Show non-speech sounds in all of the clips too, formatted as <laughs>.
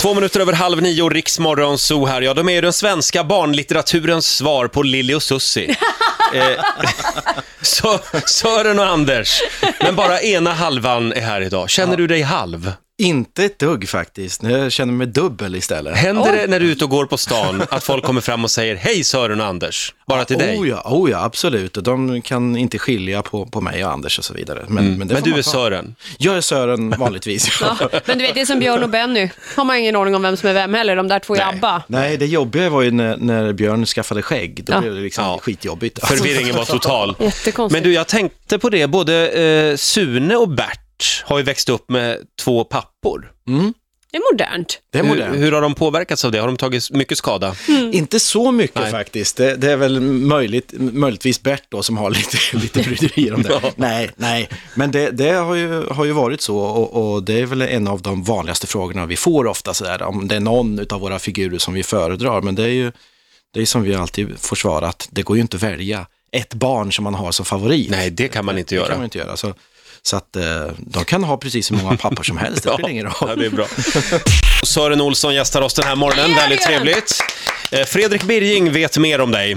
Två minuter över halv nio, Riksmorgon Zoo här. Ja, de är ju den svenska barnlitteraturens svar på Lili och Susie. <laughs> eh, <laughs> så, Sören och Anders. Men bara ena halvan är här idag. Känner du dig halv? Inte ett dugg faktiskt. Jag känner mig dubbel istället. Händer det när du är ute och går på stan att folk kommer fram och säger hej Sören och Anders? Bara till dig? Oh ja, oh ja, absolut. Och de kan inte skilja på, på mig och Anders och så vidare. Men, men, det Men får du är ta. Sören? Jag är Sören <laughs> vanligtvis. Ja, men du vet, det är som Björn och Benny. Har man ingen aning om vem som är vem heller, de där två i ABBA. Nej, det jobbiga var ju när, när Björn skaffade skägg. Då Ja. blev det liksom Ja. skitjobbigt. Förvirringen var total. <laughs> Jättekonstigt. Men du, jag tänkte på det, både eh, Sune och Bert har ju växt upp med två pappor. Det är modernt. Det är modernt. Hur, hur har de påverkats av det? Har de tagit mycket skada? Inte så mycket Nej. faktiskt. Det, det är väl möjligt, möjligtvis Bert då som har <laughs> lite, lite bryderier om det. Ja. Nej, nej. Men det, det har, ju, har ju varit så och, och det är väl en av de vanligaste frågorna vi får ofta sådär, om det är någon av våra figurer som vi föredrar. Men det är ju det är som vi alltid får svara att det går ju inte att välja ett barn som man har som favorit. Nej, det kan man inte Det göra. kan man inte göra. Så, så att eh, de kan ha precis hur många pappor som helst, det <laughs> spelar ingen roll. Ja, det är bra. Sören Olsson gästar oss den här morgonen, väldigt trevligt. Eh, Fredrik Birging vet mer om dig.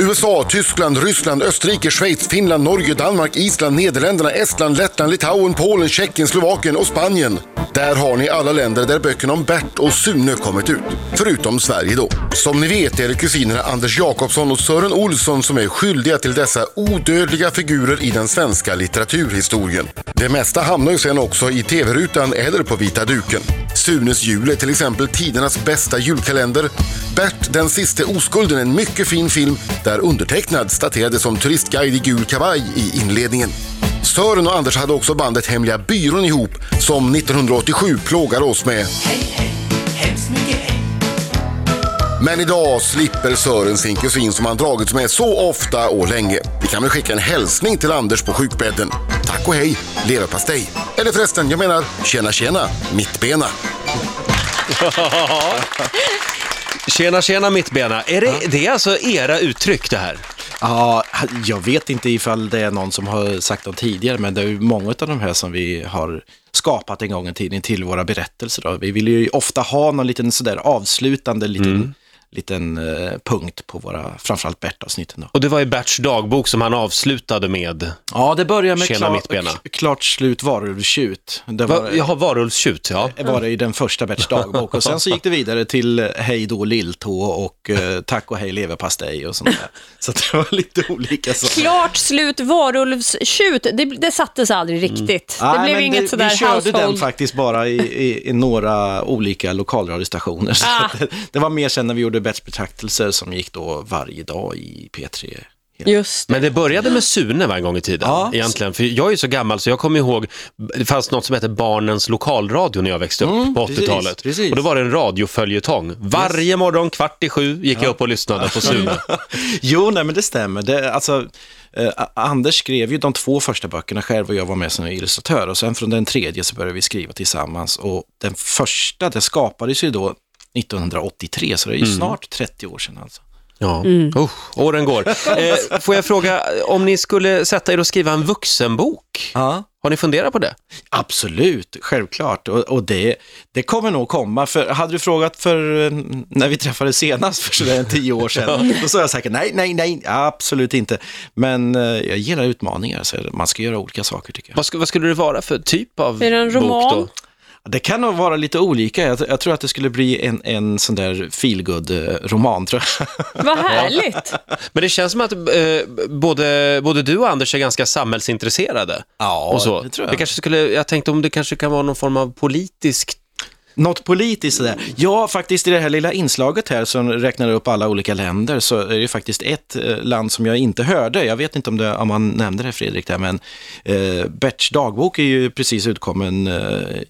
USA, Tyskland, Ryssland, Österrike, Schweiz, Finland, Norge, Danmark, Island, Nederländerna, Estland, Lettland, Litauen, Polen, Tjeckien, Slovakien och Spanien. Där har ni alla länder där böckerna om Bert och Sune kommit ut. Förutom Sverige då. Som ni vet är det kusinerna Anders Jakobsson och Sören Olsson som är skyldiga till dessa odödliga figurer i den svenska litteraturhistorien. Det mesta hamnar ju sen också i tv-rutan eller på vita duken. Sunes jul är till exempel tidernas bästa julkalender. Bert den siste oskulden, en mycket fin film där undertecknad staterade som turistguide i gul kavaj i inledningen. Sören och Anders hade också bandet Hemliga Byrån ihop som 1987 plågade oss med men idag slipper Sören sin kusin som han dragits med så ofta och länge. Vi kan väl skicka en hälsning till Anders på sjukbädden. Tack och hej, leverpastej. Eller förresten, jag menar tjena tjena, mittbena. Tjena, tjena mittbena. Är det, det är alltså era uttryck det här? Ja, jag vet inte ifall det är någon som har sagt dem tidigare, men det är ju många av de här som vi har skapat en gång i tiden till våra berättelser. Då. Vi vill ju ofta ha någon liten sådär avslutande liten, liten eh, punkt på våra, framförallt Bert-avsnitten. Då. Och det var i Berts dagbok som han avslutade med, Ja, det börjar med klar, klart slut varulvstjut. Det var, Va, jag har varulvstjut, ja. var det i den första Berts <laughs> dagbok och sen så gick det vidare till eh, hej då lilltå och eh, tack och hej leverpastej och sånt där. <laughs> Så det var lite olika saker. Klart slut varulvstjut, det, det sattes aldrig riktigt. det Nej, blev inget det, sådär Vi körde household. den faktiskt bara i, i, i några olika lokalradiostationer. <laughs> Ah. det, det var mer sen när vi gjorde Berts betraktelser som gick då varje dag i P3. Just det. Men det började med Sune var en gång i tiden, Ja. egentligen. För jag är så gammal så jag kommer ihåg, det fanns något som hette Barnens lokalradio när jag växte upp Mm, på precis, 80-talet. precis. Och då var det en radioföljetong. Varje morgon kvart i sju gick jag upp och lyssnade på Sune. <laughs> Jo, nej men det stämmer. Det, alltså, eh, Anders skrev ju de två första böckerna själv och jag var med som illustratör och sen från den tredje så började vi skriva tillsammans och den första, det skapades ju då 1983, så det är ju Mm. snart 30 år sedan alltså. Ja, Usch, åren går. <laughs> Eh, får jag fråga, om ni skulle sätta er och skriva en vuxenbok, Ja. har ni funderat på det? Absolut, självklart. Och, och det, det kommer nog komma. För hade du frågat för eh, när vi träffades senast för sådär tio år sedan, <laughs> då sa jag säkert nej, nej, nej, absolut inte. Men eh, jag gillar utmaningar, så man ska göra olika saker tycker jag. Vad, sk- vad skulle det vara för typ av Är det en bok roman? då? Det kan nog vara lite olika. Jag, jag tror att det skulle bli en, en sån där feelgood-roman, tror jag. Vad härligt. <laughs> Men det känns som att eh, både, både du och Anders är ganska samhällsintresserade. Ja, och så. det tror jag. kanske skulle, jag tänkte om det kanske kan vara någon form av politisk Något politiskt sådär. Ja, faktiskt i det här lilla inslaget här som räknar upp alla olika länder så är det faktiskt ett eh, land som jag inte hörde. Jag vet inte om, det, om man nämnde det Fredrik där, men eh, Berts dagbok är ju precis utkommen eh,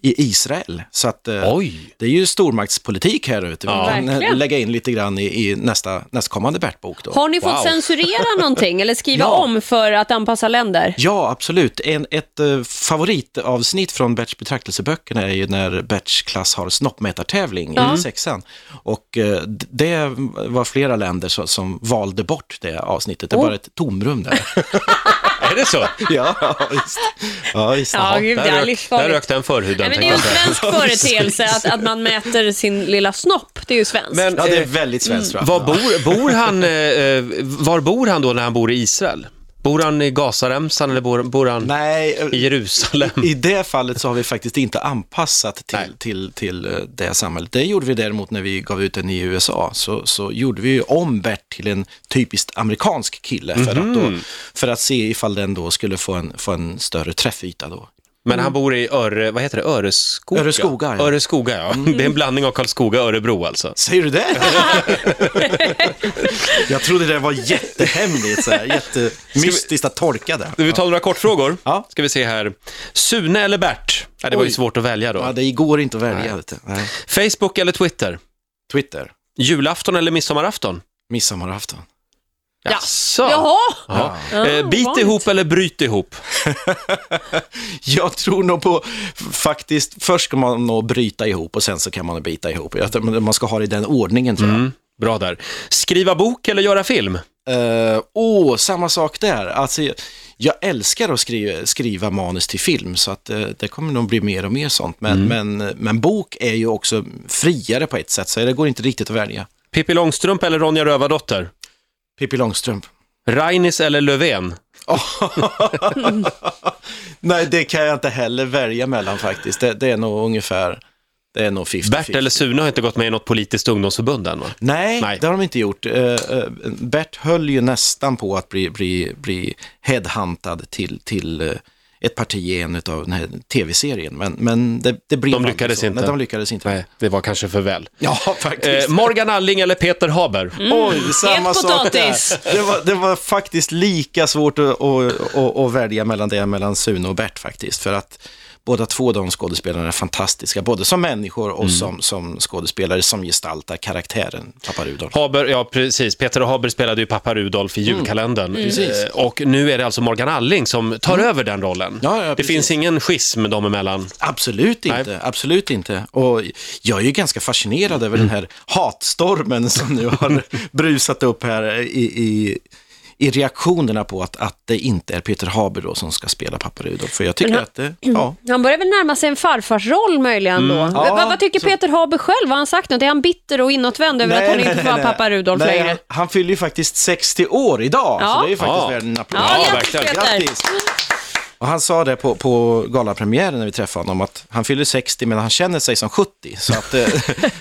i Israel. Så att eh, Oj! det är ju stormaktspolitik här ute. Vi Ja. kan eh, Verkligen. lägga in lite grann i, i nästa, nästkommande Bert-bok då. Har ni fått Wow. censurera <laughs> någonting eller skriva Ja. om för att anpassa länder? Ja, absolut. En, ett eh, favoritavsnitt från Berts betraktelseböckerna är ju när Berts klass har snoppmätartävling i sexan. Och eh, det var flera länder som, som valde bort det avsnittet. Det Oh. var ett tomrum där. <laughs> Är det så? Ja, visst. Ja, visst. Ja, gud, Där, det är rök, där livsfarligt. rök den förhuden. Nej, men det är ju en svensk <laughs> företeelse att, att man mäter sin lilla snopp. Det är ju svenskt. Men Ja, det är eh, väldigt svenskt jag. var bor, bor <laughs> han, eh, var bor han då när han bor i Israel? Bor han i Gazaremsan eller bor, bor han Nej, eh, i Jerusalem? I det fallet så har vi faktiskt inte anpassat Nej. till, till, till eh, det samhället. Det gjorde vi däremot när vi gav ut den i USA. Så, så gjorde vi ju om Bert till en typiskt amerikansk kille för, att, då, Mhm. för att se ifall den då skulle få en, få en större träffyta då. Men han bor i Öre, vad heter det, Öreskoga? Öreskoga, ja. Mm. Öreskoga, ja. Det är en blandning av Karlskoga och Örebro alltså. Säger du det? <laughs> Jag trodde det var jättehemligt, så här, jättemystiskt att tolka det. Vi tar några kortfrågor. Ja. Ska vi se här. Sune eller Bert? Ja, det var ju svårt att välja då. Ja, det går inte att välja. Nej. Facebook eller Twitter? Twitter, Julafton eller midsommarafton? midsommarafton. Jaså? Jaha! Ja. Ja, Eh, bit vanligt. ihop eller bryt ihop? <laughs> Jag tror nog på, faktiskt, först ska man nog bryta ihop och sen så kan man bita ihop. Man ska ha det i den ordningen tror jag. Mm, bra där. Skriva bok eller göra film? Åh, oh, samma sak där. Alltså, jag- älskar att skriva, skriva manus till film, så att eh, det kommer nog bli mer och mer sånt. Men, men, men bok är ju också friare på ett sätt, så det går inte riktigt att välja. Pippi Långstrump eller Ronja Rövardotter? Pippi Långstrump. Rainis eller Löfven? <laughs> Nej, det kan jag inte heller välja mellan faktiskt. Det, det är nog ungefär, det är nog 50-50. Bert eller Sune har inte gått med i något politiskt ungdomsförbund än va? Nej, Nej. det har de inte gjort. Uh, uh, Bert höll ju nästan på att bli, bli, bli headhuntad till, till uh, ett parti i en av den här tv-serien, men, men det, det blev De lyckades så. inte. Nej, de lyckades inte. Nej, det var kanske för väl. Ja, faktiskt. Eh, Morgan Alling eller Peter Haber? Oj, samma sak potatis. där. Det var, det var faktiskt lika svårt att, att, att, att välja mellan det mellan Sune och Bert faktiskt, för att båda två de skådespelarna är fantastiska, både som människor och som, som skådespelare som gestaltar karaktären Pappa Rudolf. Haber, ja precis. Peter Haber spelade ju pappa Rudolf i julkalendern. Precis. Eh, Och nu är det alltså Morgan Alling som tar över den rollen. Ja, ja, det finns ingen schism dem emellan. Absolut Nej. inte, absolut inte. Och jag är ju ganska fascinerad över den här hatstormen som nu har <laughs> brusat upp här i, i, i reaktionerna på att, att det inte är Peter Haber då som ska spela pappa Rudolf. För jag tycker han- att det, ja. Han börjar väl närma sig en farfarsroll möjligen då. Ja, vad, vad tycker så- Peter Haber själv? Har han sagt något? Är han bitter och inåtvänd över att han inte får vara pappa Rudolf nej, längre? Han, han fyller ju faktiskt 60 år idag, Ja. så det är ju faktiskt Ja. värd en applåd. Ja, Ja, grattis. Peter! Grattis! Och han sa det på, på galapremiären när vi träffade honom, att han fyller 60 men han känner sig som 70. Så att, eh,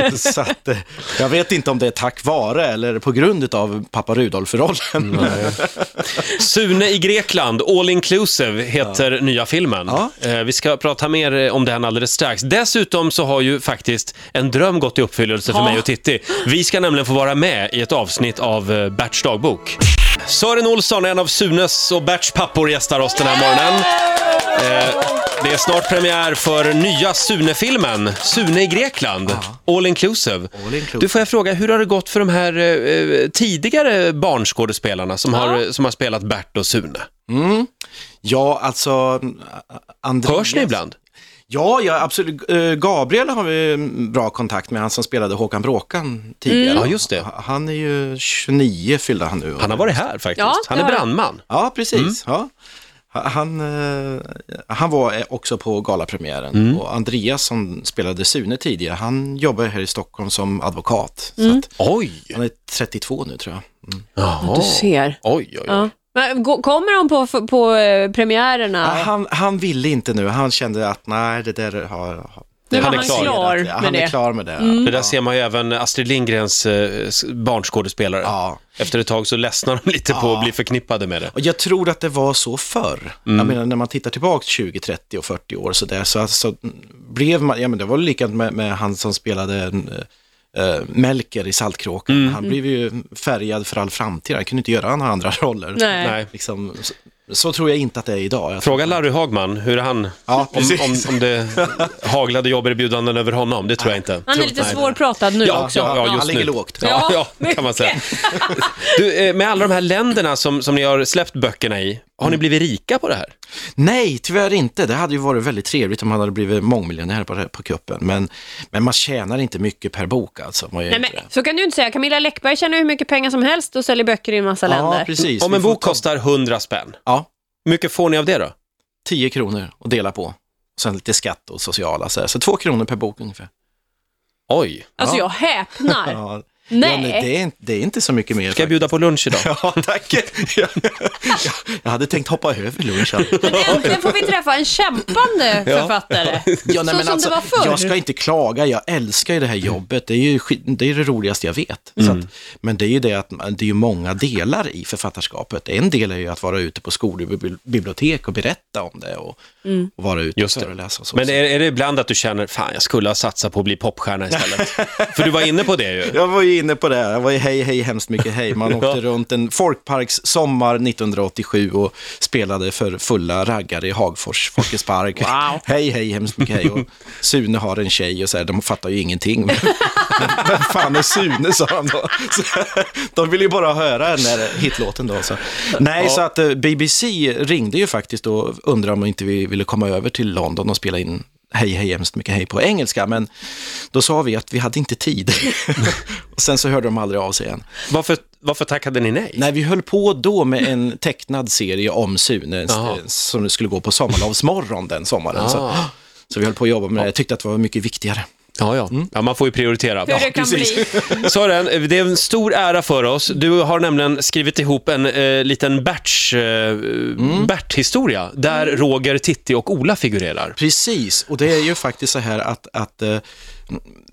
<laughs> så att eh, jag vet inte om det är tack vare eller på grund av pappa Rudolf-rollen. Sune i Grekland, All Inclusive heter nya filmen. Ja. Eh, Vi ska prata mer om den alldeles strax. Dessutom så har ju faktiskt en dröm gått i uppfyllelse för Ja. mig och Titti. Vi ska nämligen få vara med i ett avsnitt av Berts dagbok. Sören Olsson, en av Sunes och Berts pappor, gästar oss den här morgonen. Eh, Det är snart premiär för nya Sune-filmen, Sune i Grekland, All Inclusive. All inclusive. Du, får jag fråga, hur har det gått för de här eh, tidigare barnskådespelarna som, har, som har spelat Bert och Sune? Ja, alltså... Andreas... Hörs ni ibland? Ja, ja, absolut. Eh, Gabriel har vi en bra kontakt med, han som spelade Håkan Bråkan tidigare. Mm. Ja, just det. Han är ju 29 fyllde han nu. Han har varit här faktiskt. Ja, han är brandman. Ja, precis. Mm. Ja. Han, eh, han var också på galapremiären Mm. och Andreas som spelade Sune tidigare, han jobbar här i Stockholm som advokat. Så Mm. att Oj! han är 32 nu tror jag. Mm. Jaha. Du ser. Oj, oj, oj. Ja. Kommer de på, på eh, premiärerna? Han, han ville inte nu, han kände att nej, det där har... har Nu var han han klar. klar med han är det. klar med det. Det där ser man ju även Astrid Lindgrens eh, barnskådespelare. Ja. Efter ett tag så ledsnar de lite på Ja. att bli förknippade med det. Och jag tror att det var så förr. Mm. Jag menar när man tittar tillbaka 20, 30 och 40 år så där så alltså, blev man, ja men det var likadant med, med han som spelade uh, Melker i Saltkråkan. Mm. Han blev ju färgad för all framtid, han kunde inte göra några andra roller. Nej. Nej. Liksom, så, tror jag inte att det är idag. Jag Fråga Larry Hagman, hur är han? Ja, om, om, om det haglade jobberbjudanden över honom, det tror jag inte. Han är lite svårpratad nu Ja, också. ja, ja, just han ligger nu. lågt. Ja, Ja, ja, kan man säga. Du, eh, med alla de här länderna som, som ni har släppt böckerna i, har ni blivit rika på det här? Nej, tyvärr inte. Det hade ju varit väldigt trevligt om man hade blivit mångmiljonär på, på kuppen. Men, men man tjänar inte mycket per bok alltså. Man gör Nej, men, så kan du inte säga. Camilla Läckberg tjänar hur mycket pengar som helst och säljer böcker i en massa länder. Ja, precis. Om en bok ta- kostar 100 spänn, Ja, Hur mycket får ni av det då? 10 kronor att dela på. Sen lite skatt och sociala, så, här. så två kronor per bok ungefär. Oj, Alltså jag häpnar. Nej. Ja, men det, är, inte- det är inte så mycket mer. ska jag bjuda på lunch idag? <laughs> Ja, tack. Jag, jag hade tänkt hoppa över lunchen. Men äntligen får vi träffa en kämpande författare. Ja, så som det var förr. Jag ska inte klaga, jag älskar ju det här jobbet. Det är ju det, är det roligaste jag vet. Så Mm. att, men det är ju det att det är ju många delar i författarskapet. En del är ju att vara ute på skolor och bibli- bibliotek och berätta om det och, Mm. och vara ute Just och det. föreläsa och så. Men är, är det ibland att du känner, fan jag skulle ha satsat på att bli popstjärna istället? <laughs> För du var inne på det ju. Jag var ju inne på det, jag var ju hej, hej, hemskt mycket hej. Man <laughs> åkte runt en folkparks sommar 1987 och spelade för fulla raggare i Hagfors Folkets park. Wow. <laughs> Hej, hej, hemskt mycket hej. Och Sune har en tjej och så här, de fattar ju ingenting. Men, vem fan är Sune, sa han då. Så, de vill ju bara höra den där hitlåten då. Så. Nej, så att eh, BBC ringde ju faktiskt och undrade om inte vi ville komma över till London och spela in hej, hej, hemskt mycket hej på engelska, men då sa vi att vi hade inte tid. <laughs> och sen så hörde de aldrig av sig igen. Varför, varför tackade ni nej? Nej, vi höll på då med en tecknad serie om Sune som skulle gå på Sommarlovsmorgon den sommaren. Så, Ah. så vi höll på att jobba med det. Jag tyckte att det var mycket viktigare. Ja, ja. ja man får ju prioritera. Hur det kan bli. <laughs> Sören, det är en stor ära för oss. Du har nämligen skrivit ihop en eh, liten Berts, eh, Bert-historia där Roger, Titti och Ola figurerar. Precis, och det är ju faktiskt så här att, att eh,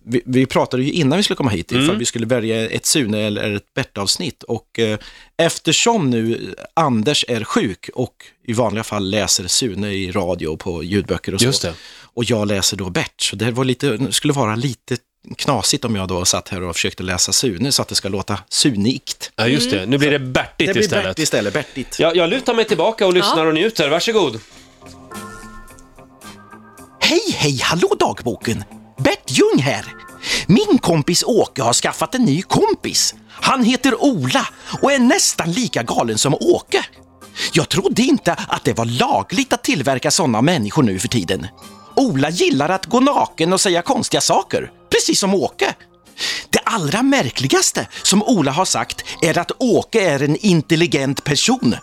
vi, vi pratade ju innan vi skulle komma hit ifall vi skulle välja ett Sune eller ett Bert-avsnitt och eh, eftersom nu Anders är sjuk och i vanliga fall läser Sune i radio och på ljudböcker och så Just det. Och jag läser då Bert, så det var lite, skulle vara lite knasigt om jag då satt här och försökte läsa Sune så att det ska låta sunikt. Ja, just det. Nu blir det Bertigt Det blir istället. Bert istället, Bertigt. Jag, jag lutar mig tillbaka och lyssnar Ja. och njuter. Varsågod. Hej, hej, hallå dagboken! Bert Ljung här. Min kompis Åke har skaffat en ny kompis. Han heter Ola och är nästan lika galen som Åke. Jag trodde inte att det var lagligt att tillverka sådana människor nu för tiden. Ola gillar att gå naken och säga konstiga saker, precis som Åke. Det allra märkligaste som Ola har sagt är att Åke är en intelligent person.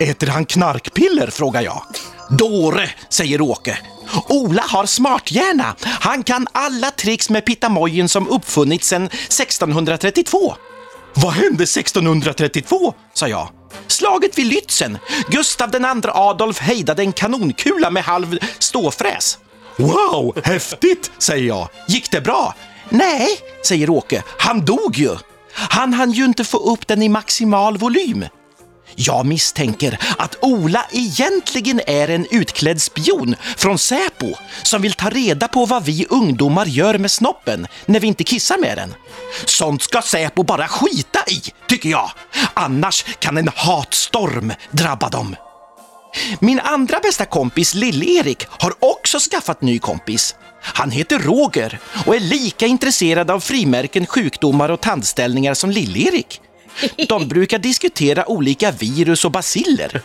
Äter han knarkpiller, frågar jag. Dåre, säger Åke. Ola har smarthjärna. Han kan alla tricks med pitamojen som uppfunnits sedan 1632. Vad hände 1632? sa jag. Slaget vid Lützen. Gustav II Adolf hejdade en kanonkula med halv ståfräs. Wow, häftigt, säger jag. Gick det bra? Nej, säger Åke. Han dog ju. Han hann ju inte få upp den i maximal volym. Jag misstänker att Ola egentligen är en utklädd spion från Säpo som vill ta reda på vad vi ungdomar gör med snoppen när vi inte kissar med den. Sånt ska Säpo bara skita i, tycker jag. Annars kan en hatstorm drabba dem. Min andra bästa kompis Lill-Erik har också skaffat ny kompis. Han heter Roger och är lika intresserad av frimärken, sjukdomar och tandställningar som Lill-Erik. De brukar diskutera olika virus och basiller.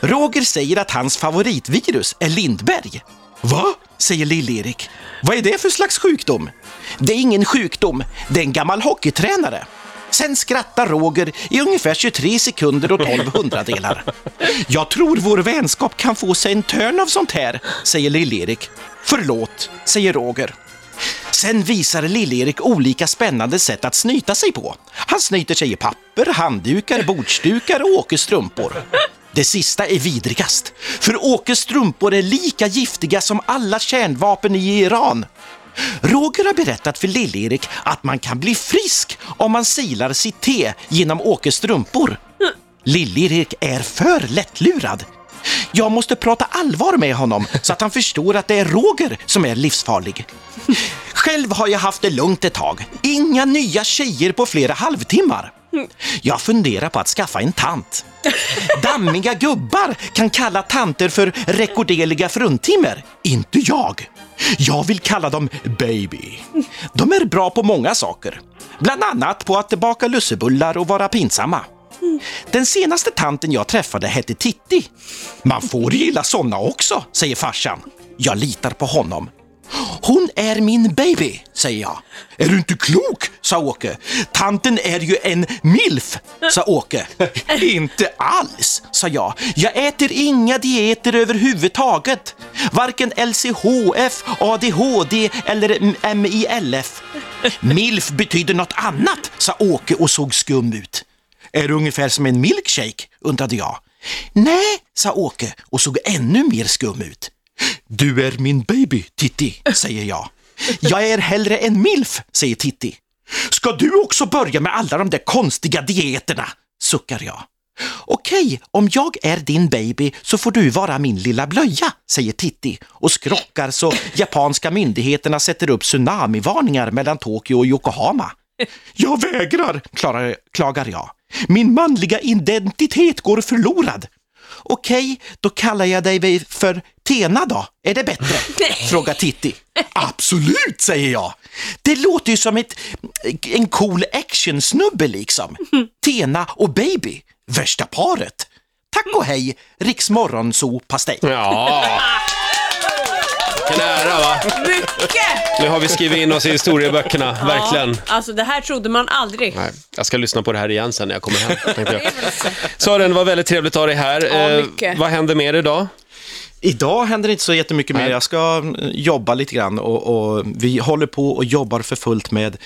Roger säger att hans favoritvirus är Lindberg. Va? säger Lill-Erik. Vad är det för slags sjukdom? Det är ingen sjukdom, det är en gammal hockeytränare. Sen skrattar Roger i ungefär 23 sekunder och 12 hundradelar. Jag tror vår vänskap kan få sig en törn av sånt här, säger Lill-Erik. Förlåt, säger Roger. Sen visar Lill-Erik olika spännande sätt att snyta sig på. Han snyter sig i papper, handdukar, bordsdukar och Åkes strumpor. Det sista är vidrigast, för Åkes strumpor är lika giftiga som alla kärnvapen i Iran. Roger har berättat för Lill-Erik att man kan bli frisk om man silar sitt te genom Åkes strumpor. Lill-Erik är för lättlurad. Jag måste prata allvar med honom så att han förstår att det är Roger som är livsfarlig. Själv har jag haft det lugnt ett tag. Inga nya tjejer på flera halvtimmar. Jag funderar på att skaffa en tant. Dammiga gubbar kan kalla tanter för rekorderliga fruntimmer. Inte jag. Jag vill kalla dem baby. De är bra på många saker. Bland annat på att baka lussebullar och vara pinsamma. Den senaste tanten jag träffade hette Titti. Man får gilla såna också, säger farsan. Jag litar på honom. Hon är min baby, säger jag. Är du inte klok, sa Åke. Tanten är ju en milf, sa Åke. <laughs> inte alls, sa jag. Jag äter inga dieter överhuvudtaget. Varken LCHF, ADHD eller MILF. Milf betyder något annat, sa Åke och såg skum ut. Är du ungefär som en milkshake? undrade jag. Nej, sa Åke och såg ännu mer skum ut. Du är min baby, Titti, säger jag. Jag är hellre en milf, säger Titti. Ska du också börja med alla de där konstiga dieterna? suckar jag. Okej, om jag är din baby så får du vara min lilla blöja, säger Titti och skrockar så japanska myndigheterna sätter upp tsunamivarningar mellan Tokyo och Yokohama. Jag vägrar, klarar, klagar jag. Min manliga identitet går förlorad. Okej, då kallar jag dig för Tena då. Är det bättre? <laughs> Frågar Titti. Absolut, säger jag. Det låter ju som ett, en cool actionsnubbe liksom. <laughs> Tena och Baby, värsta paret. Tack och hej, Riks Morgonzoo-pastej. Ja. <laughs> Vilken ära va? Mycket! Nu har vi skrivit in oss i historieböckerna, verkligen. Alltså det här trodde man aldrig. Nej, jag ska lyssna på det här igen sen när jag kommer hem. tänkte jag. <laughs> Sören, det var väldigt trevligt att ha dig här. Ja, Eh, mycket. vad händer mer idag? Idag händer inte så jättemycket mer. Jag ska mm, jobba lite grann och, och vi håller på och jobbar för fullt med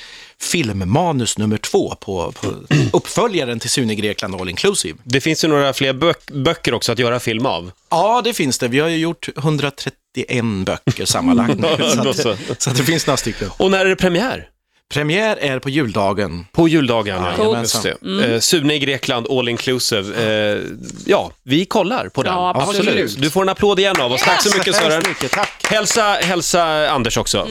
filmmanus nummer två på, på <clears throat> uppföljaren till Sune Grekland All Inclusive. Det finns ju några fler bök- böcker också att göra film av. Ja, det finns det. Vi har ju gjort 131 böcker sammanlagt nu, <laughs> så, att, så att det finns några stycken. Och när är det premiär? Premiär är på juldagen. På juldagen, ja. Jajamensan. Just det. Eh, Sune i Grekland, all inclusive. Eh, ja, vi kollar på den. Ja, absolut. Du får en applåd igen av oss. Tack så mycket Tack så Sören. mycket, tack. Hälsa, hälsa Anders också.